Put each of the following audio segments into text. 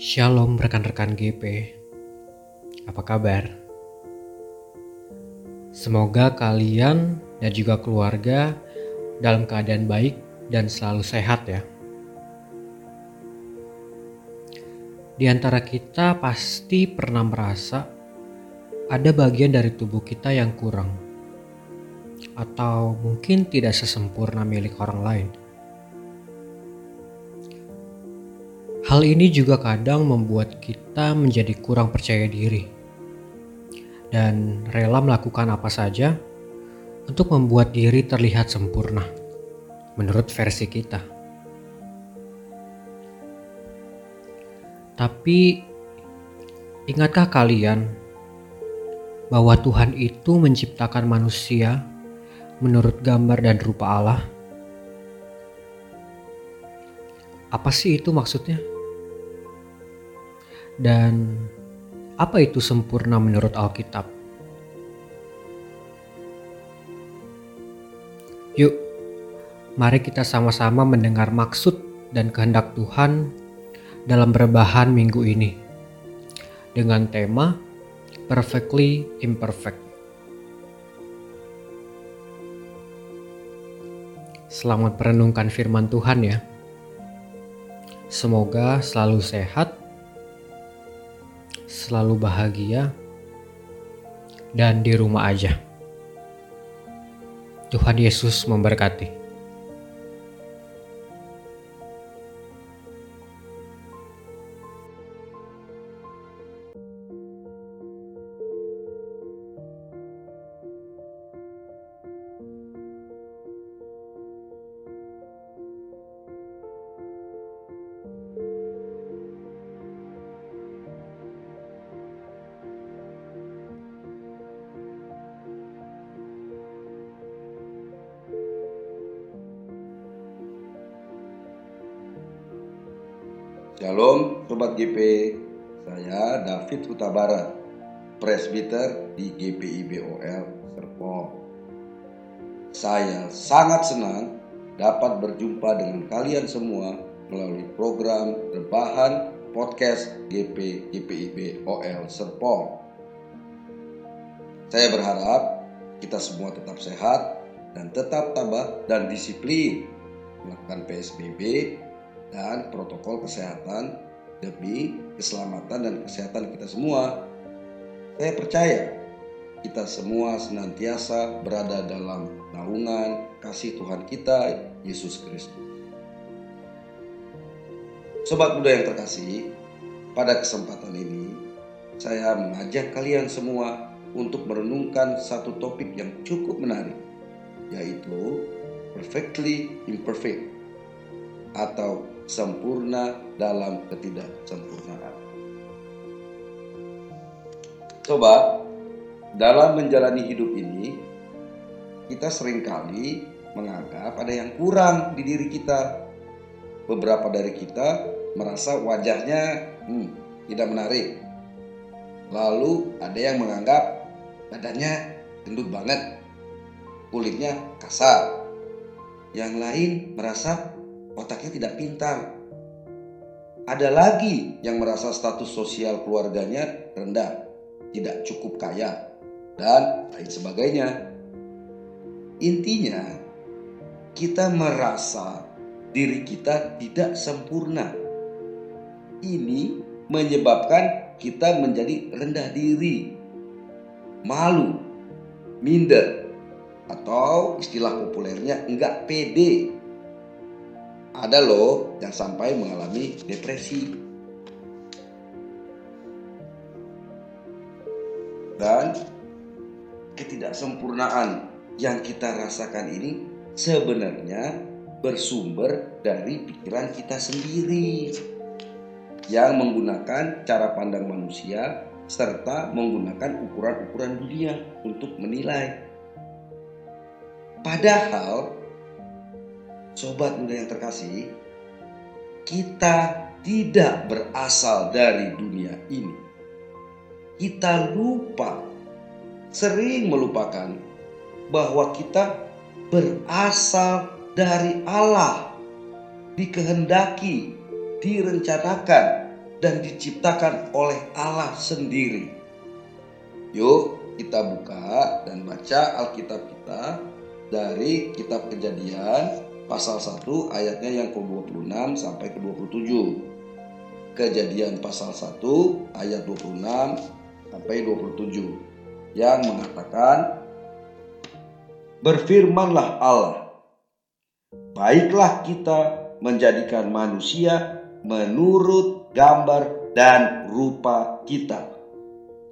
Shalom rekan-rekan GP. Apa kabar? Semoga kalian dan juga keluarga dalam keadaan baik dan selalu sehat ya. Di antara kita pasti pernah merasa ada bagian dari tubuh kita yang kurang atau mungkin tidak sesempurna milik orang lain. Hal ini juga kadang membuat kita menjadi kurang percaya diri dan rela melakukan apa saja untuk membuat diri terlihat sempurna menurut versi kita. Tapi ingatkah kalian bahwa Tuhan itu menciptakan manusia menurut gambar dan rupa Allah? Apa sih itu maksudnya? Dan apa itu sempurna menurut Alkitab? Yuk, mari kita sama-sama mendengar maksud dan kehendak Tuhan dalam berbahan minggu ini dengan tema Perfectly Imperfect. Selamat merenungkan firman Tuhan ya. Semoga selalu sehat selalu bahagia, dan di rumah aja. Tuhan Yesus memberkati. Shalom Sobat GP, saya David Huta Barat, presbiter di GPIBOL Serpong. Saya sangat senang dapat berjumpa dengan kalian semua melalui program Rebahan Podcast GP GPIBOL Serpong. Saya berharap kita semua tetap sehat dan tetap tabah dan disiplin melakukan PSBB dan protokol kesehatan demi keselamatan dan kesehatan kita semua. Saya percaya kita semua senantiasa berada dalam naungan kasih Tuhan kita, Yesus Kristus. Sobat muda yang terkasih, pada kesempatan ini saya mengajak kalian semua untuk merenungkan satu topik yang cukup menarik, yaitu perfectly imperfect atau sempurna dalam ketidaksempurnaan. Coba dalam menjalani hidup ini kita sering kali menganggap ada yang kurang di diri kita. Beberapa dari kita merasa wajahnya hmm, tidak menarik. Lalu ada yang menganggap badannya gendut banget, kulitnya kasar. Yang lain merasa otaknya tidak pintar. Ada lagi yang merasa status sosial keluarganya rendah, tidak cukup kaya, dan lain sebagainya. Intinya, kita merasa diri kita tidak sempurna. Ini menyebabkan kita menjadi rendah diri, malu, minder, atau istilah populernya enggak pede ada loh yang sampai mengalami depresi. Dan ketidaksempurnaan yang kita rasakan ini sebenarnya bersumber dari pikiran kita sendiri yang menggunakan cara pandang manusia serta menggunakan ukuran-ukuran dunia untuk menilai. Padahal Sobat muda yang terkasih, kita tidak berasal dari dunia ini. Kita lupa, sering melupakan bahwa kita berasal dari Allah, dikehendaki, direncanakan, dan diciptakan oleh Allah sendiri. Yuk kita buka dan baca Alkitab kita dari kitab Kejadian pasal 1 ayatnya yang ke-26 sampai ke-27. Kejadian pasal 1 ayat 26 sampai 27 yang mengatakan Berfirmanlah Allah Baiklah kita menjadikan manusia menurut gambar dan rupa kita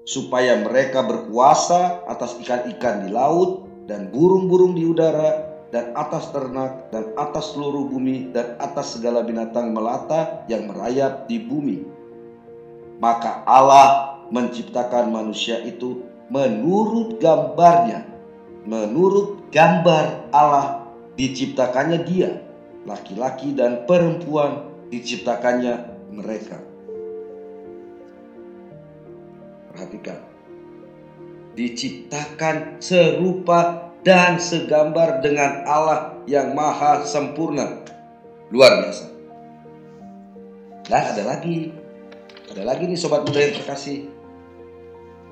supaya mereka berkuasa atas ikan-ikan di laut dan burung-burung di udara dan atas ternak dan atas seluruh bumi dan atas segala binatang melata yang merayap di bumi. Maka Allah menciptakan manusia itu menurut gambarnya, menurut gambar Allah diciptakannya dia, laki-laki dan perempuan diciptakannya mereka. Perhatikan, diciptakan serupa dan segambar dengan Allah yang maha sempurna. Luar biasa. Dan ada lagi, ada lagi nih sobat muda yang terkasih.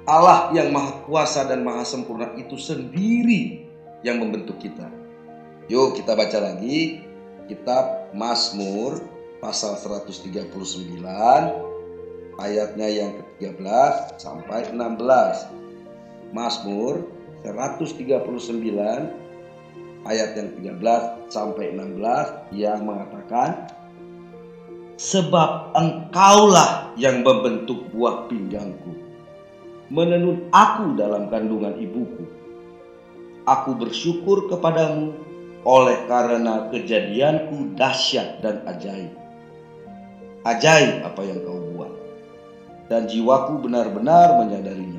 Allah yang maha kuasa dan maha sempurna itu sendiri yang membentuk kita. Yuk kita baca lagi kitab Mazmur pasal 139 ayatnya yang ke-13 sampai 16. Mazmur 139 ayat yang 13 sampai 16 yang mengatakan sebab engkaulah yang membentuk buah pinggangku menenun aku dalam kandungan ibuku. Aku bersyukur kepadamu oleh karena kejadianku dahsyat dan ajaib. Ajaib apa yang kau buat. Dan jiwaku benar-benar menyadarinya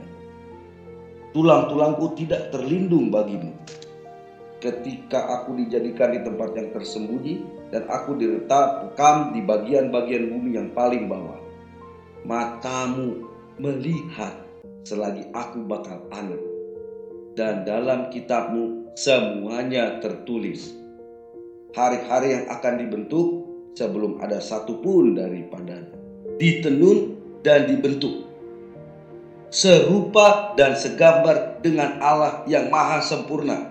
tulang-tulangku tidak terlindung bagimu. Ketika aku dijadikan di tempat yang tersembunyi dan aku diletakkan di bagian-bagian bumi yang paling bawah. Matamu melihat selagi aku bakal anak. Dan dalam kitabmu semuanya tertulis. Hari-hari yang akan dibentuk sebelum ada satu pun daripadanya. Ditenun dan dibentuk serupa dan segambar dengan Allah yang maha sempurna.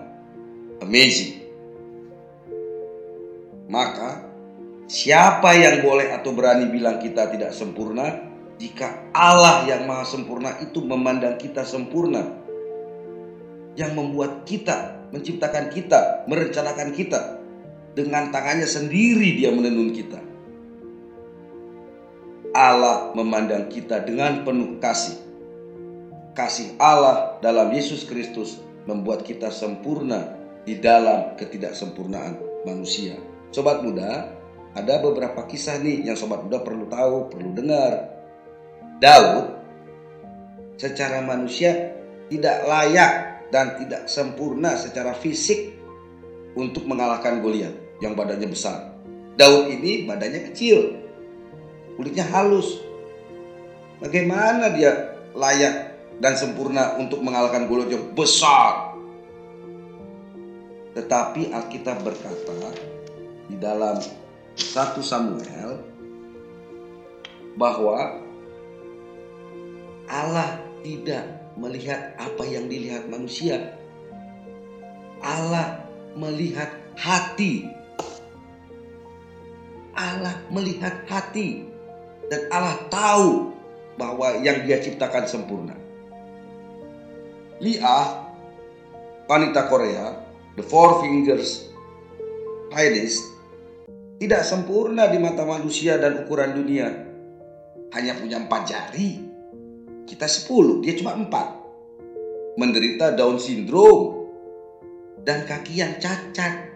Amazing. Maka siapa yang boleh atau berani bilang kita tidak sempurna jika Allah yang maha sempurna itu memandang kita sempurna. Yang membuat kita, menciptakan kita, merencanakan kita. Dengan tangannya sendiri dia menenun kita. Allah memandang kita dengan penuh kasih kasih Allah dalam Yesus Kristus membuat kita sempurna di dalam ketidaksempurnaan manusia. Sobat muda, ada beberapa kisah nih yang sobat muda perlu tahu, perlu dengar. Daud secara manusia tidak layak dan tidak sempurna secara fisik untuk mengalahkan Goliat yang badannya besar. Daud ini badannya kecil, kulitnya halus. Bagaimana dia layak dan sempurna untuk mengalahkan Goliat yang besar. Tetapi Alkitab berkata di dalam 1 Samuel bahwa Allah tidak melihat apa yang dilihat manusia. Allah melihat hati. Allah melihat hati dan Allah tahu bahwa yang dia ciptakan sempurna. Lia, wanita Korea, The Four Fingers Chinese, tidak sempurna di mata manusia dan ukuran dunia. Hanya punya empat jari. Kita sepuluh, dia cuma empat. Menderita Down syndrome dan kaki yang cacat.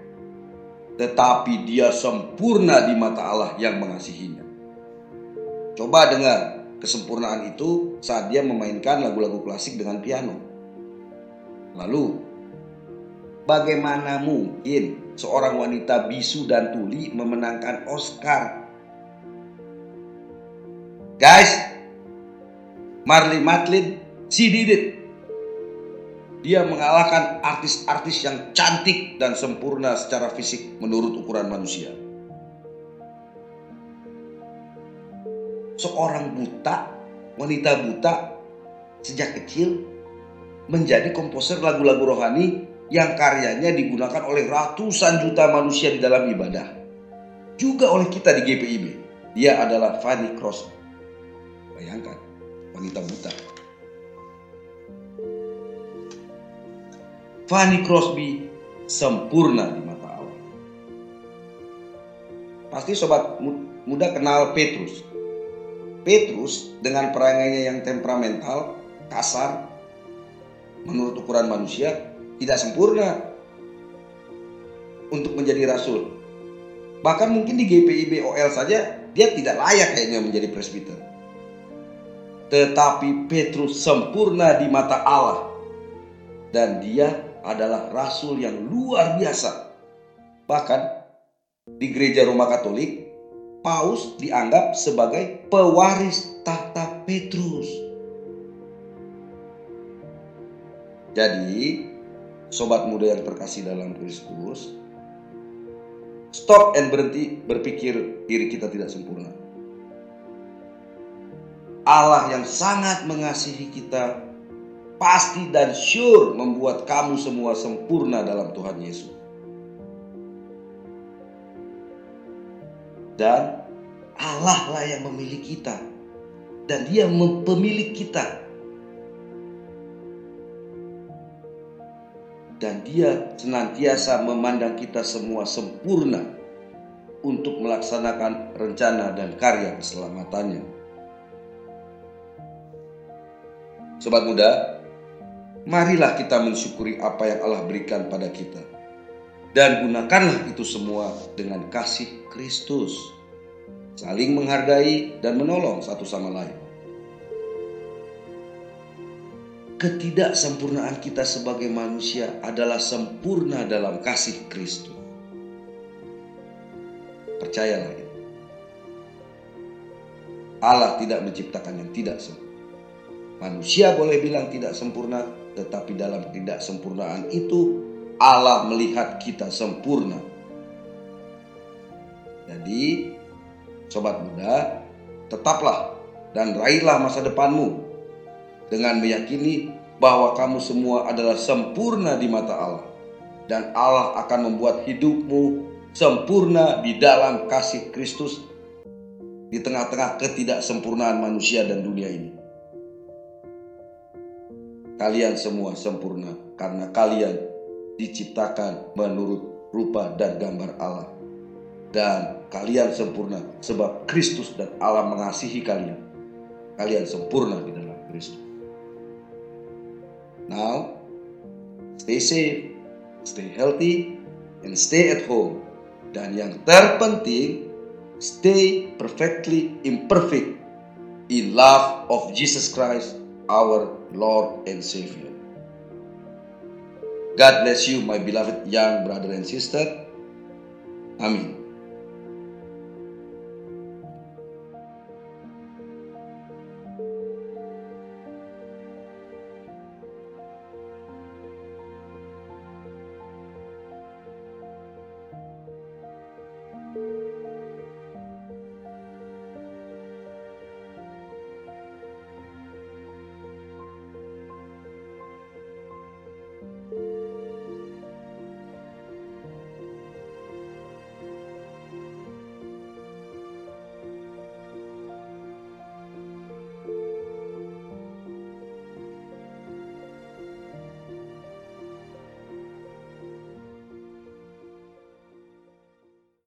Tetapi dia sempurna di mata Allah yang mengasihinya. Coba dengar kesempurnaan itu saat dia memainkan lagu-lagu klasik dengan piano. Lalu, bagaimana mungkin seorang wanita bisu dan tuli memenangkan Oscar? Guys, Marley Matlin, she did it. Dia mengalahkan artis-artis yang cantik dan sempurna secara fisik menurut ukuran manusia. seorang buta, wanita buta sejak kecil menjadi komposer lagu-lagu rohani yang karyanya digunakan oleh ratusan juta manusia di dalam ibadah. Juga oleh kita di GPIB. Dia adalah Fanny Cross. Bayangkan, wanita buta. Fanny Crosby sempurna di mata Allah. Pasti sobat muda kenal Petrus. Petrus dengan perangainya yang temperamental, kasar, menurut ukuran manusia, tidak sempurna untuk menjadi rasul. Bahkan mungkin di GPIB OL saja dia tidak layak kayaknya menjadi presbiter. Tetapi Petrus sempurna di mata Allah dan dia adalah rasul yang luar biasa. Bahkan di gereja Roma Katolik, Paus dianggap sebagai pewaris tahta Petrus. Jadi, sobat muda yang terkasih dalam Kristus, stop and berhenti berpikir diri kita tidak sempurna. Allah yang sangat mengasihi kita pasti dan sure membuat kamu semua sempurna dalam Tuhan Yesus. Dan Allah lah yang memilih kita. Dan dia pemilik kita dan dia senantiasa memandang kita semua sempurna untuk melaksanakan rencana dan karya keselamatannya. Sobat muda, marilah kita mensyukuri apa yang Allah berikan pada kita. Dan gunakanlah itu semua dengan kasih Kristus. Saling menghargai dan menolong satu sama lain. Ketidaksempurnaan kita sebagai manusia adalah sempurna dalam kasih Kristus. Percayalah. Allah tidak menciptakan yang tidak sempurna. Manusia boleh bilang tidak sempurna, tetapi dalam ketidaksempurnaan itu Allah melihat kita sempurna. Jadi, sobat muda, tetaplah dan raihlah masa depanmu dengan meyakini bahwa kamu semua adalah sempurna di mata Allah dan Allah akan membuat hidupmu sempurna di dalam kasih Kristus di tengah-tengah ketidaksempurnaan manusia dan dunia ini. Kalian semua sempurna karena kalian diciptakan menurut rupa dan gambar Allah. Dan kalian sempurna sebab Kristus dan Allah mengasihi kalian. Kalian sempurna di dalam Kristus. Now, stay safe, stay healthy, and stay at home. Dan yang terpenting, stay perfectly imperfect in love of Jesus Christ, our Lord and Savior. God bless you, my beloved young brother and sister. Amin.